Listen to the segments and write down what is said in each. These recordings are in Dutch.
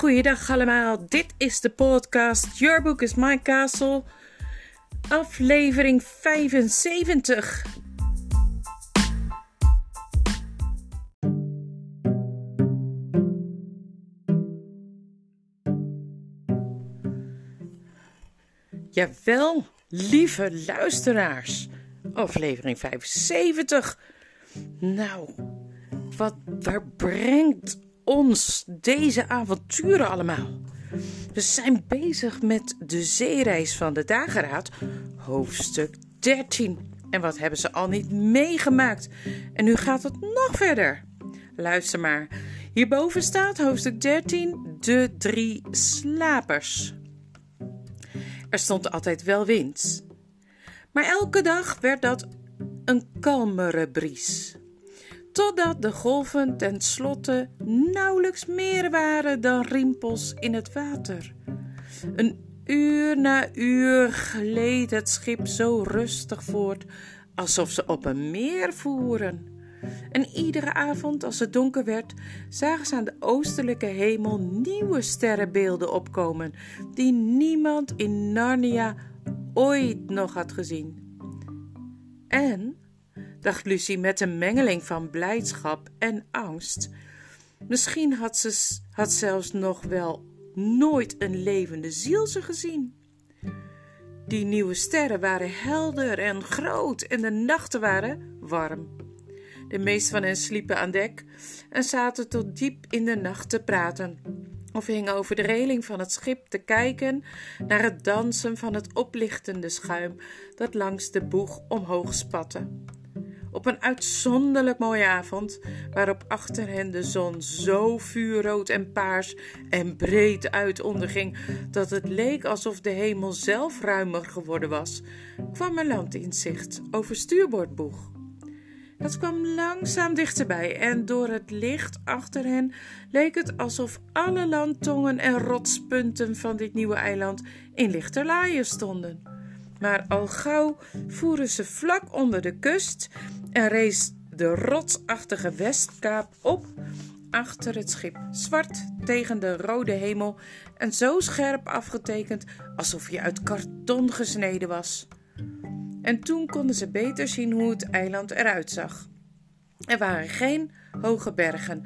Goeiedag allemaal, dit is de podcast Your Book is My Castle, aflevering 75. Jawel, lieve luisteraars, aflevering 75. Nou, wat, waar brengt ons deze avonturen allemaal? We zijn bezig met de zeereis van de dageraad, hoofdstuk 13. En wat hebben ze al niet meegemaakt? En nu gaat het nog verder. Luister maar. Hierboven staat hoofdstuk 13, de drie slapers. Er stond altijd wel wind. Maar elke dag werd dat een kalmere bries. Totdat de golven tenslotte nauwelijks meer waren dan rimpels in het water. Een uur na uur gleed het schip zo rustig voort, alsof ze op een meer voeren. En iedere avond, als het donker werd, zagen ze aan de oostelijke hemel nieuwe sterrenbeelden opkomen, die niemand in Narnia ooit nog had gezien. En, dacht Lucie met een mengeling van blijdschap en angst, misschien had ze had zelfs nog wel nooit een levende ziel ze gezien. Die nieuwe sterren waren helder en groot en de nachten waren warm. De meeste van hen sliepen aan dek en zaten tot diep in de nacht te praten. Of hingen over de reling van het schip te kijken naar het dansen van het oplichtende schuim dat langs de boeg omhoog spatte. Op een uitzonderlijk mooie avond, waarop achter hen de zon zo vuurrood en paars en breed uit onderging dat het leek alsof de hemel zelf ruimer geworden was, kwam een land in zicht over stuurboordboeg. Het kwam langzaam dichterbij en door het licht achter hen leek het alsof alle landtongen en rotspunten van dit nieuwe eiland in lichterlaaien stonden. Maar al gauw voeren ze vlak onder de kust en rees de rotsachtige Westkaap op achter het schip, zwart tegen de rode hemel en zo scherp afgetekend alsof je uit karton gesneden was. En toen konden ze beter zien hoe het eiland eruit zag. Er waren geen hoge bergen,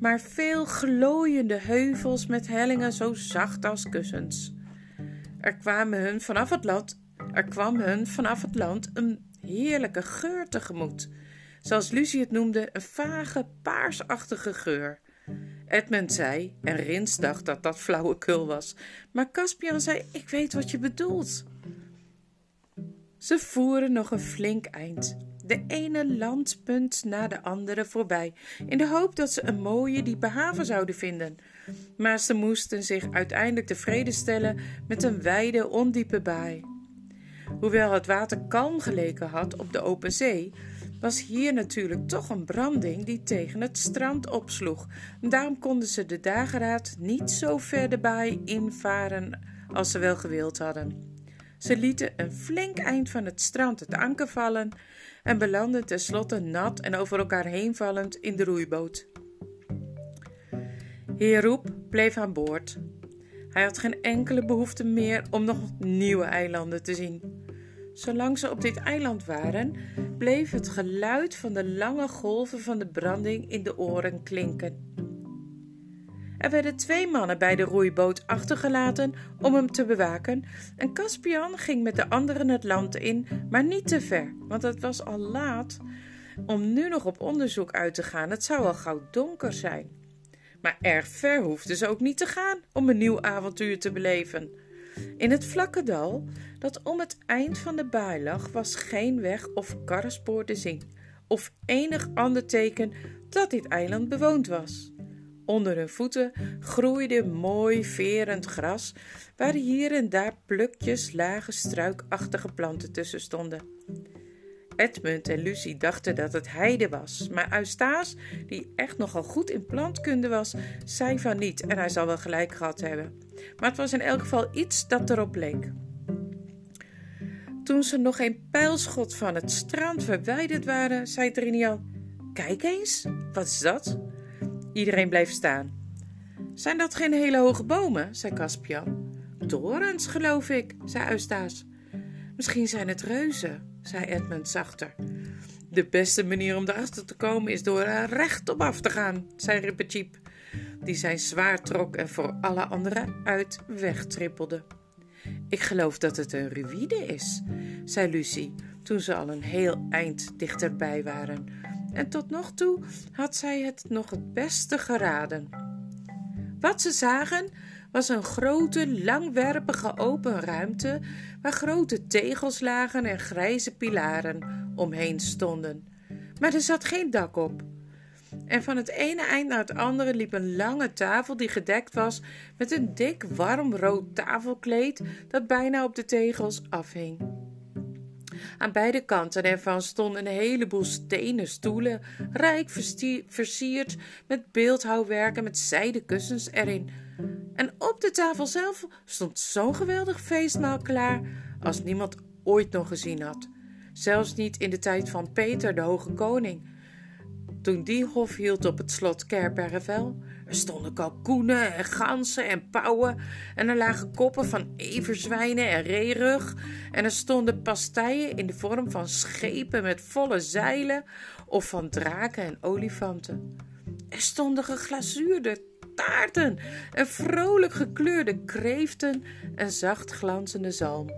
maar veel glooiende heuvels met hellingen zo zacht als kussens. Er, kwamen hun vanaf het land, er kwam hun vanaf het land een heerlijke geur tegemoet. Zoals Lucie het noemde, een vage, paarsachtige geur. Edmund zei, en Rins dacht dat dat flauwekul was, maar Caspian zei: Ik weet wat je bedoelt. Ze voeren nog een flink eind, de ene landpunt na de andere voorbij, in de hoop dat ze een mooie, diepe haven zouden vinden. Maar ze moesten zich uiteindelijk tevreden stellen met een wijde, ondiepe baai. Hoewel het water kalm geleken had op de open zee, was hier natuurlijk toch een branding die tegen het strand opsloeg. Daarom konden ze de dageraad niet zo ver de baai invaren als ze wel gewild hadden. Ze lieten een flink eind van het strand het anker vallen en belandden tenslotte nat en over elkaar heen vallend in de roeiboot. Heer Roep bleef aan boord. Hij had geen enkele behoefte meer om nog nieuwe eilanden te zien. Zolang ze op dit eiland waren, bleef het geluid van de lange golven van de branding in de oren klinken. Er werden twee mannen bij de roeiboot achtergelaten om hem te bewaken en Caspian ging met de anderen het land in, maar niet te ver, want het was al laat om nu nog op onderzoek uit te gaan. Het zou al gauw donker zijn. Maar erg ver hoefden ze ook niet te gaan om een nieuw avontuur te beleven. In het vlakke dal, dat om het eind van de baai lag, was geen weg of karrespoor te zien, of enig ander teken dat dit eiland bewoond was. Onder hun voeten groeide mooi verend gras, waar hier en daar plukjes lage struikachtige planten tussen stonden. Edmund en Lucie dachten dat het heide was, maar Eustace, die echt nogal goed in plantkunde was, zei van niet en hij zal wel gelijk gehad hebben. Maar het was in elk geval iets dat erop leek. Toen ze nog een pijlschot van het strand verwijderd waren, zei Trinian: Kijk eens, wat is dat? Iedereen bleef staan. Zijn dat geen hele hoge bomen? zei Caspian. Torens, geloof ik, zei Eustace. Misschien zijn het reuzen, zei Edmund zachter. De beste manier om erachter te komen is door er rechtop af te gaan, zei Rippercheap, die zijn zwaar trok en voor alle anderen uit wegtrippelde. Ik geloof dat het een ruïne is, zei Lucie, toen ze al een heel eind dichterbij waren. En tot nog toe had zij het nog het beste geraden. Wat ze zagen was een grote, langwerpige open ruimte waar grote tegels lagen en grijze pilaren omheen stonden. Maar er zat geen dak op. En van het ene eind naar het andere liep een lange tafel die gedekt was met een dik, warm rood tafelkleed dat bijna op de tegels afhing. Aan beide kanten ervan stonden een heleboel stenen stoelen, rijk versierd met beeldhouwwerk en met zijden kussens erin. En op de tafel zelf stond zo'n geweldig feestmaal klaar als niemand ooit nog gezien had. Zelfs niet in de tijd van Peter de Hoge Koning. Toen die hof hield op het slot Kerbergevel, er stonden kalkoenen en ganzen en pauwen en er lagen koppen van everzwijnen en reerug en er stonden pastijen in de vorm van schepen met volle zeilen of van draken en olifanten. Er stonden geglazuurde taarten en vrolijk gekleurde kreeften en zacht glanzende zalm.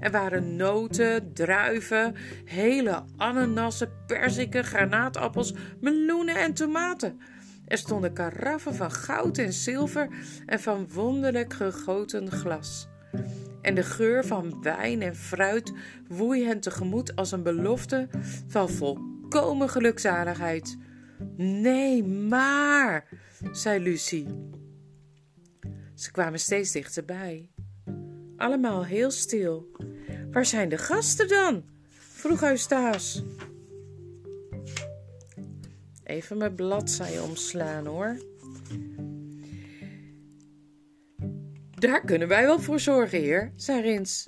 Er waren noten, druiven, hele ananassen, perziken, granaatappels, meloenen en tomaten. Er stonden karaffen van goud en zilver en van wonderlijk gegoten glas. En de geur van wijn en fruit woei hen tegemoet als een belofte van volkomen gelukzaligheid. Nee, maar, zei Lucie. Ze kwamen steeds dichterbij. Allemaal heel stil. Waar zijn de gasten dan? vroeg Eustace. Even mijn bladzij omslaan hoor. Daar kunnen wij wel voor zorgen, heer, zei Rins.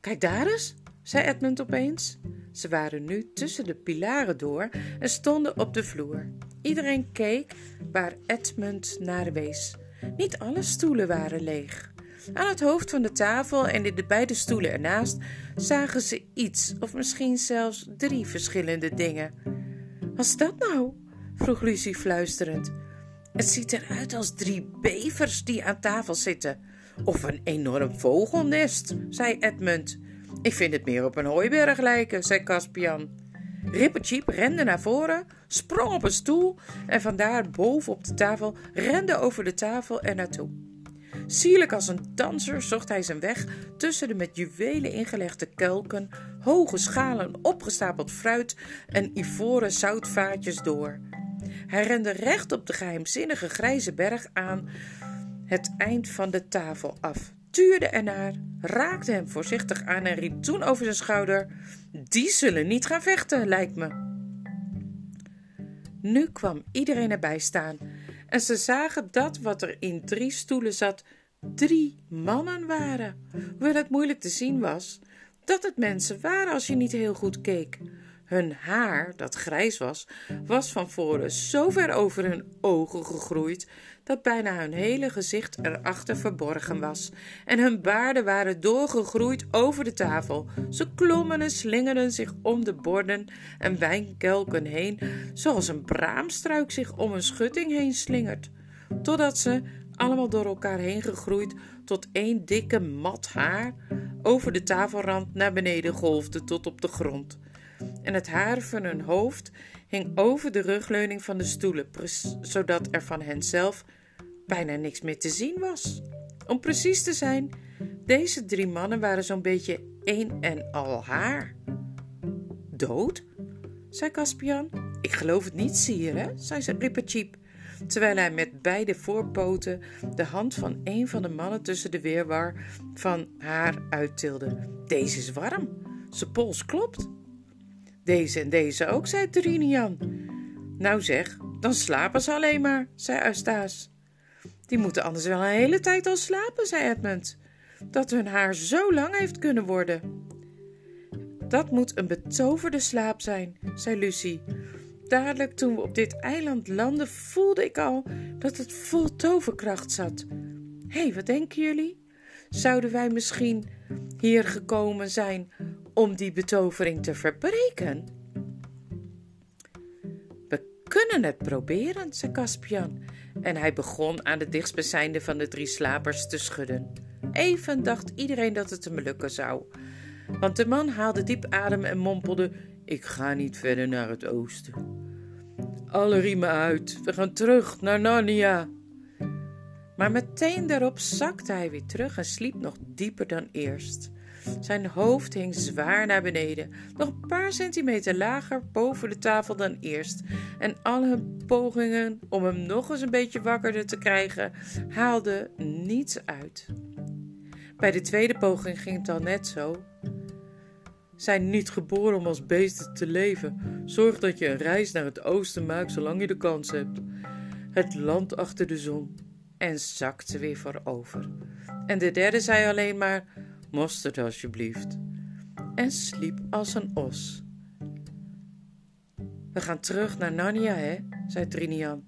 Kijk daar eens, zei Edmund opeens. Ze waren nu tussen de pilaren door en stonden op de vloer. Iedereen keek waar Edmund naar wees. Niet alle stoelen waren leeg. Aan het hoofd van de tafel en in de beide stoelen ernaast zagen ze iets, of misschien zelfs drie verschillende dingen. Wat is dat nou? vroeg Lucie fluisterend. Het ziet eruit als drie bevers die aan tafel zitten. Of een enorm vogelnest, zei Edmund. Ik vind het meer op een hooiberg lijken, zei Caspian. Rippercheap rende naar voren, sprong op een stoel en vandaar boven op de tafel rende over de tafel er naartoe. Sierlijk als een danser zocht hij zijn weg tussen de met juwelen ingelegde kelken, hoge schalen, opgestapeld fruit en ivoren zoutvaatjes door. Hij rende recht op de geheimzinnige grijze berg aan, het eind van de tafel af, tuurde ernaar, raakte hem voorzichtig aan en riep toen over zijn schouder: Die zullen niet gaan vechten, lijkt me. Nu kwam iedereen erbij staan en ze zagen dat wat er in drie stoelen zat drie mannen waren. Hoewel het moeilijk te zien was dat het mensen waren als je niet heel goed keek. Hun haar, dat grijs was, was van voren zo ver over hun ogen gegroeid dat bijna hun hele gezicht erachter verborgen was. En hun baarden waren doorgegroeid over de tafel. Ze klommen en slingerden zich om de borden en wijnkelken heen, zoals een braamstruik zich om een schutting heen slingert, totdat ze allemaal door elkaar heen gegroeid tot één dikke mat haar, over de tafelrand naar beneden golfde tot op de grond. En het haar van hun hoofd hing over de rugleuning van de stoelen, zodat er van hen zelf bijna niks meer te zien was. Om precies te zijn, deze drie mannen waren zo'n beetje één en al haar. Dood? zei Caspian. Ik geloof het niet, sire, zei ze Rippercheap terwijl hij met beide voorpoten de hand van een van de mannen tussen de weerwar van haar uittilde. Deze is warm, zijn pols klopt. Deze en deze ook, zei Trinian. Nou zeg, dan slapen ze alleen maar, zei Eustace. Die moeten anders wel een hele tijd al slapen, zei Edmund. Dat hun haar zo lang heeft kunnen worden. Dat moet een betoverde slaap zijn, zei Lucie. Dadelijk toen we op dit eiland landden, voelde ik al dat het vol toverkracht zat. Hé, hey, wat denken jullie? Zouden wij misschien hier gekomen zijn om die betovering te verbreken? We kunnen het proberen, zei Caspian. En hij begon aan de dichtstbijzijnde van de drie slapers te schudden. Even dacht iedereen dat het hem lukken zou. Want de man haalde diep adem en mompelde: Ik ga niet verder naar het oosten. Alle riemen uit, we gaan terug naar Narnia. Maar meteen daarop zakte hij weer terug en sliep nog dieper dan eerst. Zijn hoofd hing zwaar naar beneden, nog een paar centimeter lager boven de tafel dan eerst. En al hun pogingen om hem nog eens een beetje wakkerder te krijgen, haalden niets uit. Bij de tweede poging ging het al net zo. Zijn niet geboren om als beesten te leven. Zorg dat je een reis naar het oosten maakt zolang je de kans hebt. Het land achter de zon. En zakte weer voorover. En de derde zei alleen maar: Mosterd alsjeblieft. En sliep als een os. We gaan terug naar Narnia, hè? zei Trinian.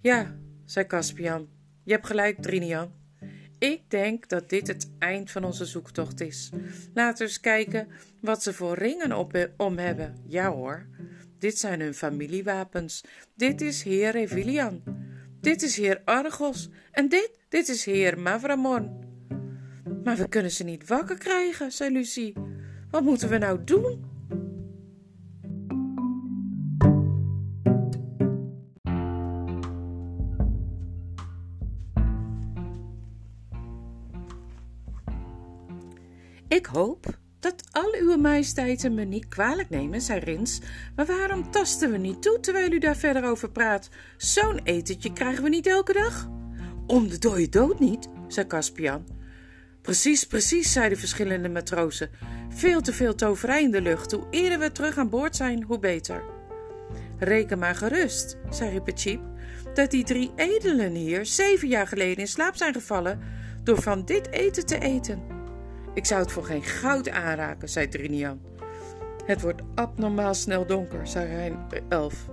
Ja, zei Caspian. Je hebt gelijk, Trinian. Ik denk dat dit het eind van onze zoektocht is. Laten we eens kijken wat ze voor ringen op, om hebben. Ja hoor, dit zijn hun familiewapens. Dit is heer Revilian. Dit is heer Argos. En dit, dit is heer Mavramon. Maar we kunnen ze niet wakker krijgen, zei Lucie. Wat moeten we nou doen? Ik hoop dat al uw majesteiten me niet kwalijk nemen, zei Rins. Maar waarom tasten we niet toe terwijl u daar verder over praat? Zo'n etentje krijgen we niet elke dag. Om de dode dood niet, zei Caspian. Precies, precies, zeiden verschillende matrozen. Veel te veel toverij in de lucht. Hoe eerder we terug aan boord zijn, hoe beter. Reken maar gerust, zei Rippercheap, dat die drie edelen hier zeven jaar geleden in slaap zijn gevallen door van dit eten te eten. Ik zou het voor geen goud aanraken, zei Trinian. Het wordt abnormaal snel donker, zei Rijn Elf.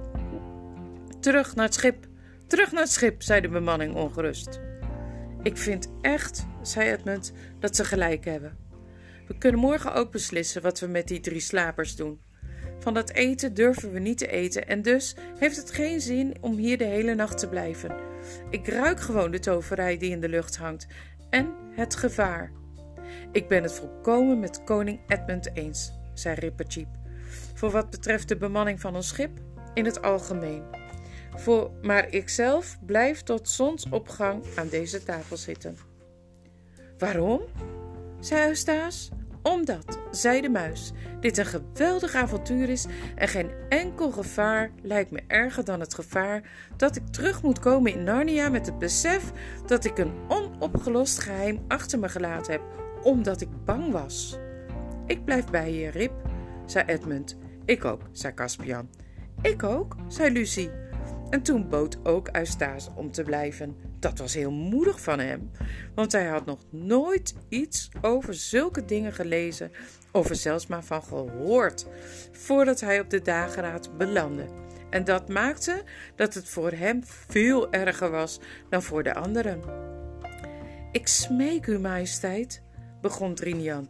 Terug naar het schip, terug naar het schip, zei de bemanning ongerust. Ik vind echt, zei Edmund, dat ze gelijk hebben. We kunnen morgen ook beslissen wat we met die drie slapers doen. Van dat eten durven we niet te eten en dus heeft het geen zin om hier de hele nacht te blijven. Ik ruik gewoon de toverij die in de lucht hangt en het gevaar. Ik ben het volkomen met koning Edmund eens, zei Rippercheap. Voor wat betreft de bemanning van ons schip, in het algemeen. Voor, maar ikzelf blijf tot zonsopgang aan deze tafel zitten. Waarom? zei Eustace. Omdat, zei de muis, dit een geweldig avontuur is en geen enkel gevaar lijkt me erger dan het gevaar dat ik terug moet komen in Narnia met het besef dat ik een onopgelost geheim achter me gelaten heb omdat ik bang was. Ik blijf bij je, Rip, zei Edmund. Ik ook, zei Caspian. Ik ook, zei Lucie. En toen bood ook Eustace om te blijven. Dat was heel moedig van hem, want hij had nog nooit iets over zulke dingen gelezen of er zelfs maar van gehoord voordat hij op de dageraad belandde. En dat maakte dat het voor hem veel erger was dan voor de anderen. Ik smeek u, majesteit, begon Trinian.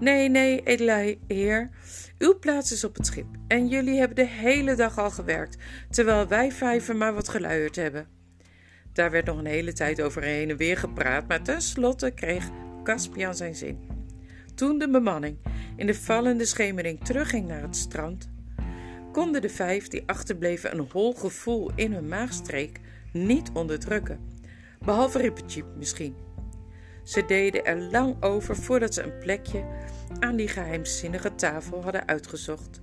Nee, nee, edele heer. Uw plaats is op het schip en jullie hebben de hele dag al gewerkt, terwijl wij vijven maar wat geluierd hebben. Daar werd nog een hele tijd over heen en weer gepraat, maar tenslotte kreeg Caspian zijn zin. Toen de bemanning in de vallende schemering terugging naar het strand, konden de vijf die achterbleven een hol gevoel in hun maagstreek niet onderdrukken, behalve Rippertjeep misschien. Ze deden er lang over voordat ze een plekje aan die geheimzinnige tafel hadden uitgezocht.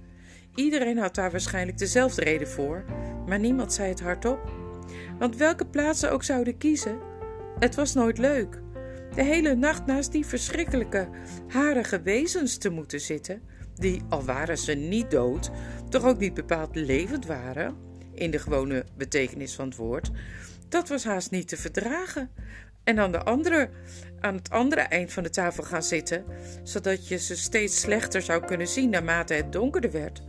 Iedereen had daar waarschijnlijk dezelfde reden voor, maar niemand zei het hardop. Want welke plaats ze ook zouden kiezen, het was nooit leuk. De hele nacht naast die verschrikkelijke, harige wezens te moeten zitten, die, al waren ze niet dood, toch ook niet bepaald levend waren, in de gewone betekenis van het woord, dat was haast niet te verdragen. En aan, de andere, aan het andere eind van de tafel gaan zitten, zodat je ze steeds slechter zou kunnen zien naarmate het donkerder werd.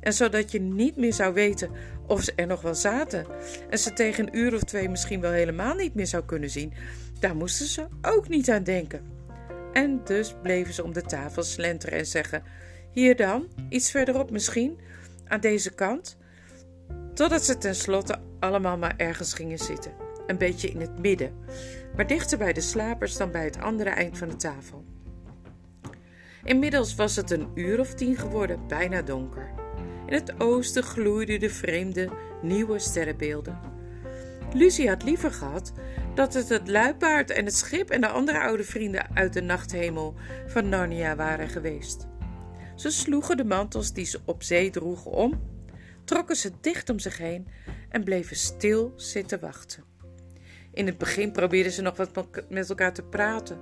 En zodat je niet meer zou weten of ze er nog wel zaten. En ze tegen een uur of twee misschien wel helemaal niet meer zou kunnen zien. Daar moesten ze ook niet aan denken. En dus bleven ze om de tafel slenteren en zeggen: Hier dan, iets verderop misschien, aan deze kant. Totdat ze tenslotte allemaal maar ergens gingen zitten. Een beetje in het midden, maar dichter bij de slapers dan bij het andere eind van de tafel. Inmiddels was het een uur of tien geworden, bijna donker. In het oosten gloeiden de vreemde, nieuwe sterrenbeelden. Lucie had liever gehad dat het het luipaard en het schip en de andere oude vrienden uit de nachthemel van Narnia waren geweest. Ze sloegen de mantels die ze op zee droegen om, trokken ze dicht om zich heen en bleven stil zitten wachten. In het begin probeerden ze nog wat met elkaar te praten,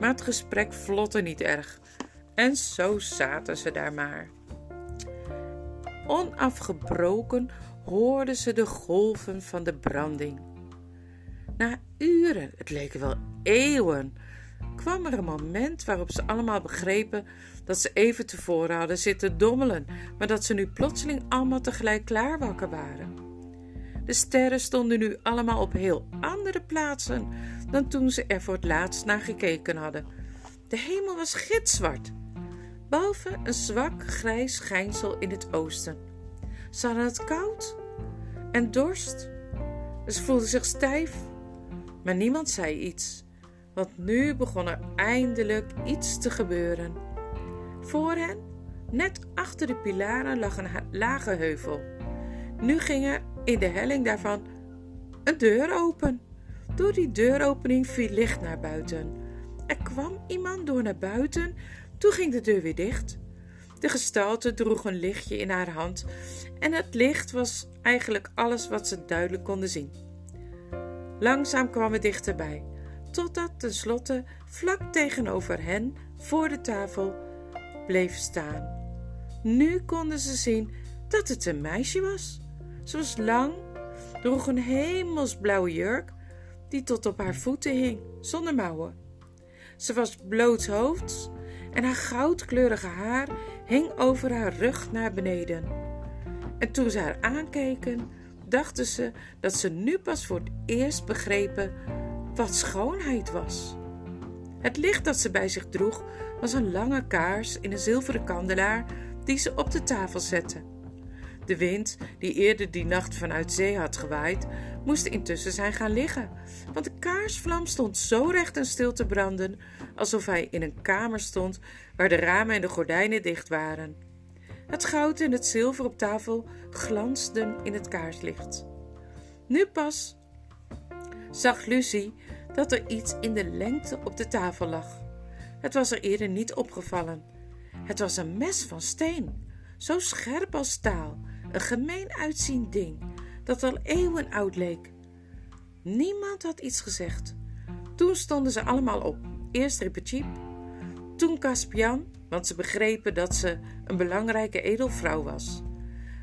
maar het gesprek vlotte niet erg. En zo zaten ze daar maar. Onafgebroken hoorden ze de golven van de branding. Na uren, het leken wel eeuwen, kwam er een moment waarop ze allemaal begrepen dat ze even tevoren hadden zitten dommelen, maar dat ze nu plotseling allemaal tegelijk klaar wakker waren. De sterren stonden nu allemaal op heel andere plaatsen dan toen ze er voor het laatst naar gekeken hadden. De hemel was gitzwart, behalve een zwak grijs schijnsel in het oosten. Ze hadden het koud en dorst. Ze voelden zich stijf, maar niemand zei iets, want nu begon er eindelijk iets te gebeuren. Voor hen, net achter de pilaren, lag een lage heuvel. Nu ging er in de helling daarvan een deur open. Door die deuropening viel licht naar buiten. Er kwam iemand door naar buiten, toen ging de deur weer dicht. De gestalte droeg een lichtje in haar hand en het licht was eigenlijk alles wat ze duidelijk konden zien. Langzaam kwam het dichterbij, totdat tenslotte vlak tegenover hen voor de tafel bleef staan. Nu konden ze zien dat het een meisje was. Ze was lang, droeg een hemelsblauwe jurk die tot op haar voeten hing, zonder mouwen. Ze was blootshoofds en haar goudkleurige haar hing over haar rug naar beneden. En toen ze haar aankeken, dachten ze dat ze nu pas voor het eerst begrepen wat schoonheid was. Het licht dat ze bij zich droeg was een lange kaars in een zilveren kandelaar die ze op de tafel zette. De wind, die eerder die nacht vanuit zee had gewaaid, moest intussen zijn gaan liggen, want de kaarsvlam stond zo recht en stil te branden, alsof hij in een kamer stond waar de ramen en de gordijnen dicht waren. Het goud en het zilver op tafel glansden in het kaarslicht. Nu pas zag Lucie dat er iets in de lengte op de tafel lag. Het was er eerder niet opgevallen. Het was een mes van steen, zo scherp als staal, een gemeen uitziend ding dat al eeuwen oud leek. Niemand had iets gezegd. Toen stonden ze allemaal op. Eerst Rippertjeep, toen Caspian, want ze begrepen dat ze een belangrijke edelvrouw was.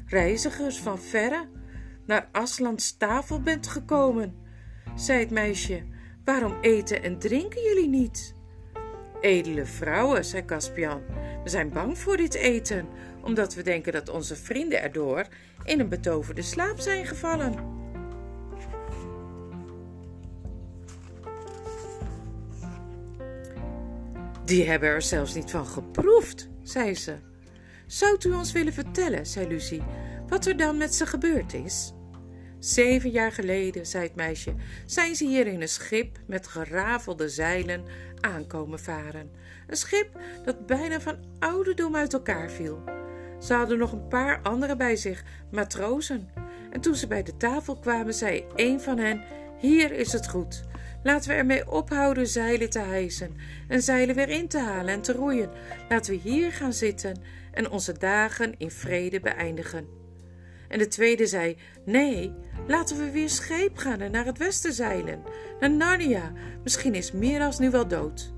Reizigers van verre naar Aslands tafel bent gekomen, zei het meisje. Waarom eten en drinken jullie niet? Edele vrouwen, zei Caspian, we zijn bang voor dit eten, omdat we denken dat onze vrienden erdoor in een betoverde slaap zijn gevallen. Die hebben er zelfs niet van geproefd, zei ze. Zou u ons willen vertellen, zei Lucie, wat er dan met ze gebeurd is? Zeven jaar geleden, zei het meisje, zijn ze hier in een schip met gerafelde zeilen aankomen varen. Een schip dat bijna van ouderdom uit elkaar viel. Ze hadden nog een paar anderen bij zich, matrozen. En toen ze bij de tafel kwamen, zei een van hen: Hier is het goed. Laten we ermee ophouden zeilen te hijsen en zeilen weer in te halen en te roeien. Laten we hier gaan zitten en onze dagen in vrede beëindigen. En de tweede zei: Nee, laten we weer scheep gaan en naar het westen zeilen, naar Narnia. Misschien is Miras nu wel dood.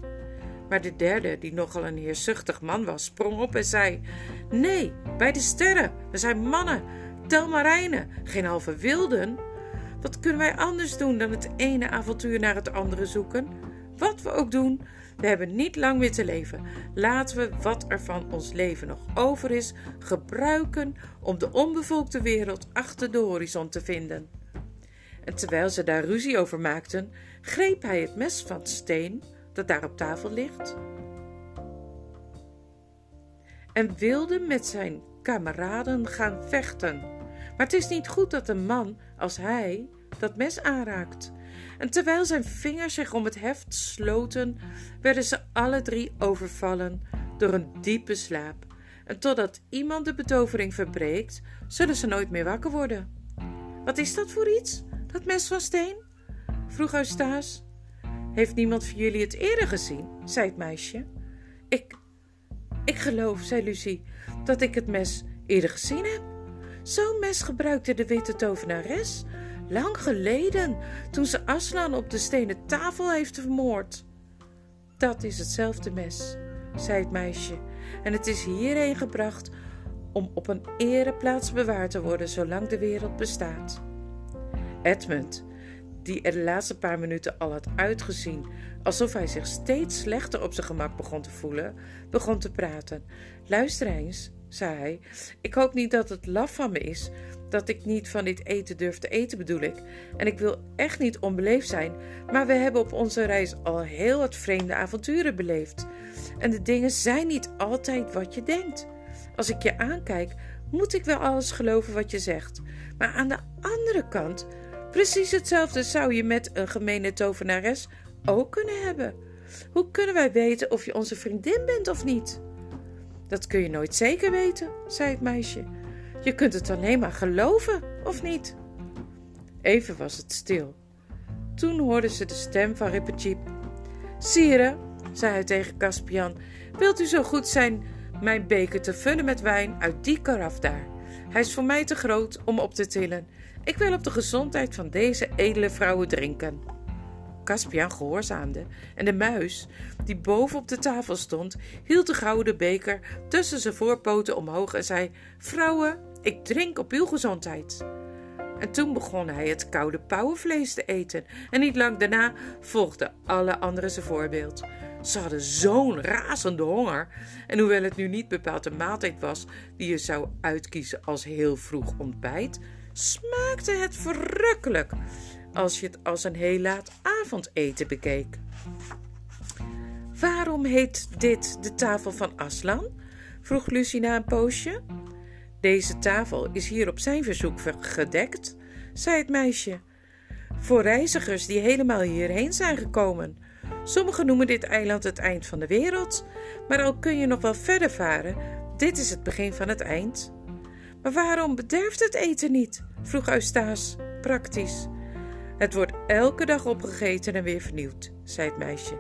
Maar de derde, die nogal een heerzuchtig man was, sprong op en zei: Nee, bij de sterren, we zijn mannen, telmarijnen, geen halve wilden. Wat kunnen wij anders doen dan het ene avontuur naar het andere zoeken? Wat we ook doen, We hebben niet lang meer te leven. Laten we wat er van ons leven nog over is gebruiken om de onbevolkte wereld achter de horizon te vinden. En terwijl ze daar ruzie over maakten, greep hij het mes van steen dat daar op tafel ligt en wilde met zijn kameraden gaan vechten. Maar het is niet goed dat een man als hij dat mes aanraakt. En terwijl zijn vingers zich om het heft sloten, werden ze alle drie overvallen door een diepe slaap. En totdat iemand de betovering verbreekt, zullen ze nooit meer wakker worden. Wat is dat voor iets, dat mes van steen? vroeg Eustace. Heeft niemand van jullie het eerder gezien? zei het meisje. Ik, ik geloof, zei Lucie, dat ik het mes eerder gezien heb. Zo'n mes gebruikte de witte tovenares lang geleden, toen ze Aslan op de stenen tafel heeft vermoord. Dat is hetzelfde mes, zei het meisje, en het is hierheen gebracht om op een ereplaats bewaard te worden zolang de wereld bestaat. Edmund, die er de laatste paar minuten al had uitgezien alsof hij zich steeds slechter op zijn gemak begon te voelen, begon te praten. Luister eens, zei hij, ik hoop niet dat het laf van me is dat ik niet van dit eten durf te eten, bedoel ik. En ik wil echt niet onbeleefd zijn, maar we hebben op onze reis al heel wat vreemde avonturen beleefd. En de dingen zijn niet altijd wat je denkt. Als ik je aankijk, moet ik wel alles geloven wat je zegt. Maar aan de andere kant, precies hetzelfde zou je met een gemene tovenares ook kunnen hebben. Hoe kunnen wij weten of je onze vriendin bent of niet? Dat kun je nooit zeker weten, zei het meisje. Je kunt het alleen maar geloven, of niet? Even was het stil. Toen hoorde ze de stem van Rippertjeep. Sire, zei hij tegen Caspian, wilt u zo goed zijn mijn beker te vullen met wijn uit die karaf daar? Hij is voor mij te groot om op te tillen. Ik wil op de gezondheid van deze edele vrouwen drinken. Caspian gehoorzaamde en de muis, die boven op de tafel stond, hield de gouden beker tussen zijn voorpoten omhoog en zei: Vrouwen, ik drink op uw gezondheid. En toen begon hij het koude pauwenvlees te eten, en niet lang daarna volgden alle anderen zijn voorbeeld. Ze hadden zo'n razende honger, en hoewel het nu niet bepaald een maaltijd was die je zou uitkiezen als heel vroeg ontbijt, smaakte het verrukkelijk als je het als een heel laat avondeten bekeek. Waarom heet dit de tafel van Aslan? vroeg Lucie na een poosje. Deze tafel is hier op zijn verzoek gedekt, zei het meisje. Voor reizigers die helemaal hierheen zijn gekomen. Sommigen noemen dit eiland het eind van de wereld, maar al kun je nog wel verder varen, dit is het begin van het eind. Maar waarom bederft het eten niet? vroeg Eustace, praktisch. Het wordt elke dag opgegeten en weer vernieuwd, zei het meisje.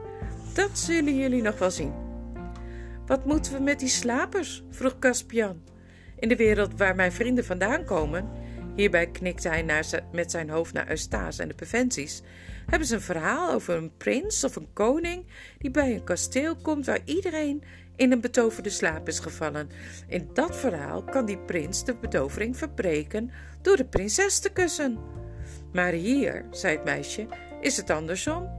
Dat zullen jullie nog wel zien. Wat moeten we met die slapers? vroeg Caspian. In de wereld waar mijn vrienden vandaan komen, hierbij knikte hij naar met zijn hoofd naar Eustace en de Peventies, hebben ze een verhaal over een prins of een koning die bij een kasteel komt waar iedereen in een betoverde slaap is gevallen. In dat verhaal kan die prins de betovering verbreken door de prinses te kussen. Maar hier, zei het meisje, is het andersom.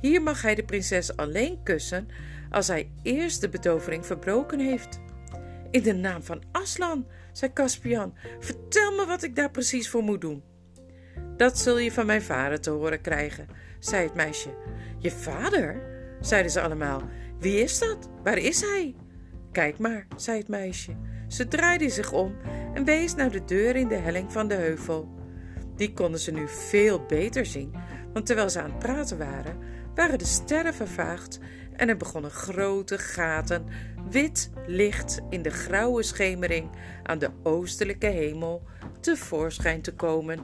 Hier mag hij de prinses alleen kussen als hij eerst de betovering verbroken heeft. In de naam van Aslan, zei Caspian, vertel me wat ik daar precies voor moet doen. Dat zul je van mijn vader te horen krijgen, zei het meisje. Je vader? zeiden ze allemaal. Wie is dat? Waar is hij? Kijk maar, zei het meisje. Ze draaide zich om en wees naar de deur in de helling van de heuvel. Die konden ze nu veel beter zien, want terwijl ze aan het praten waren, waren de sterren vervaagd en er begonnen grote gaten, wit licht in de grauwe schemering aan de oostelijke hemel tevoorschijn te komen.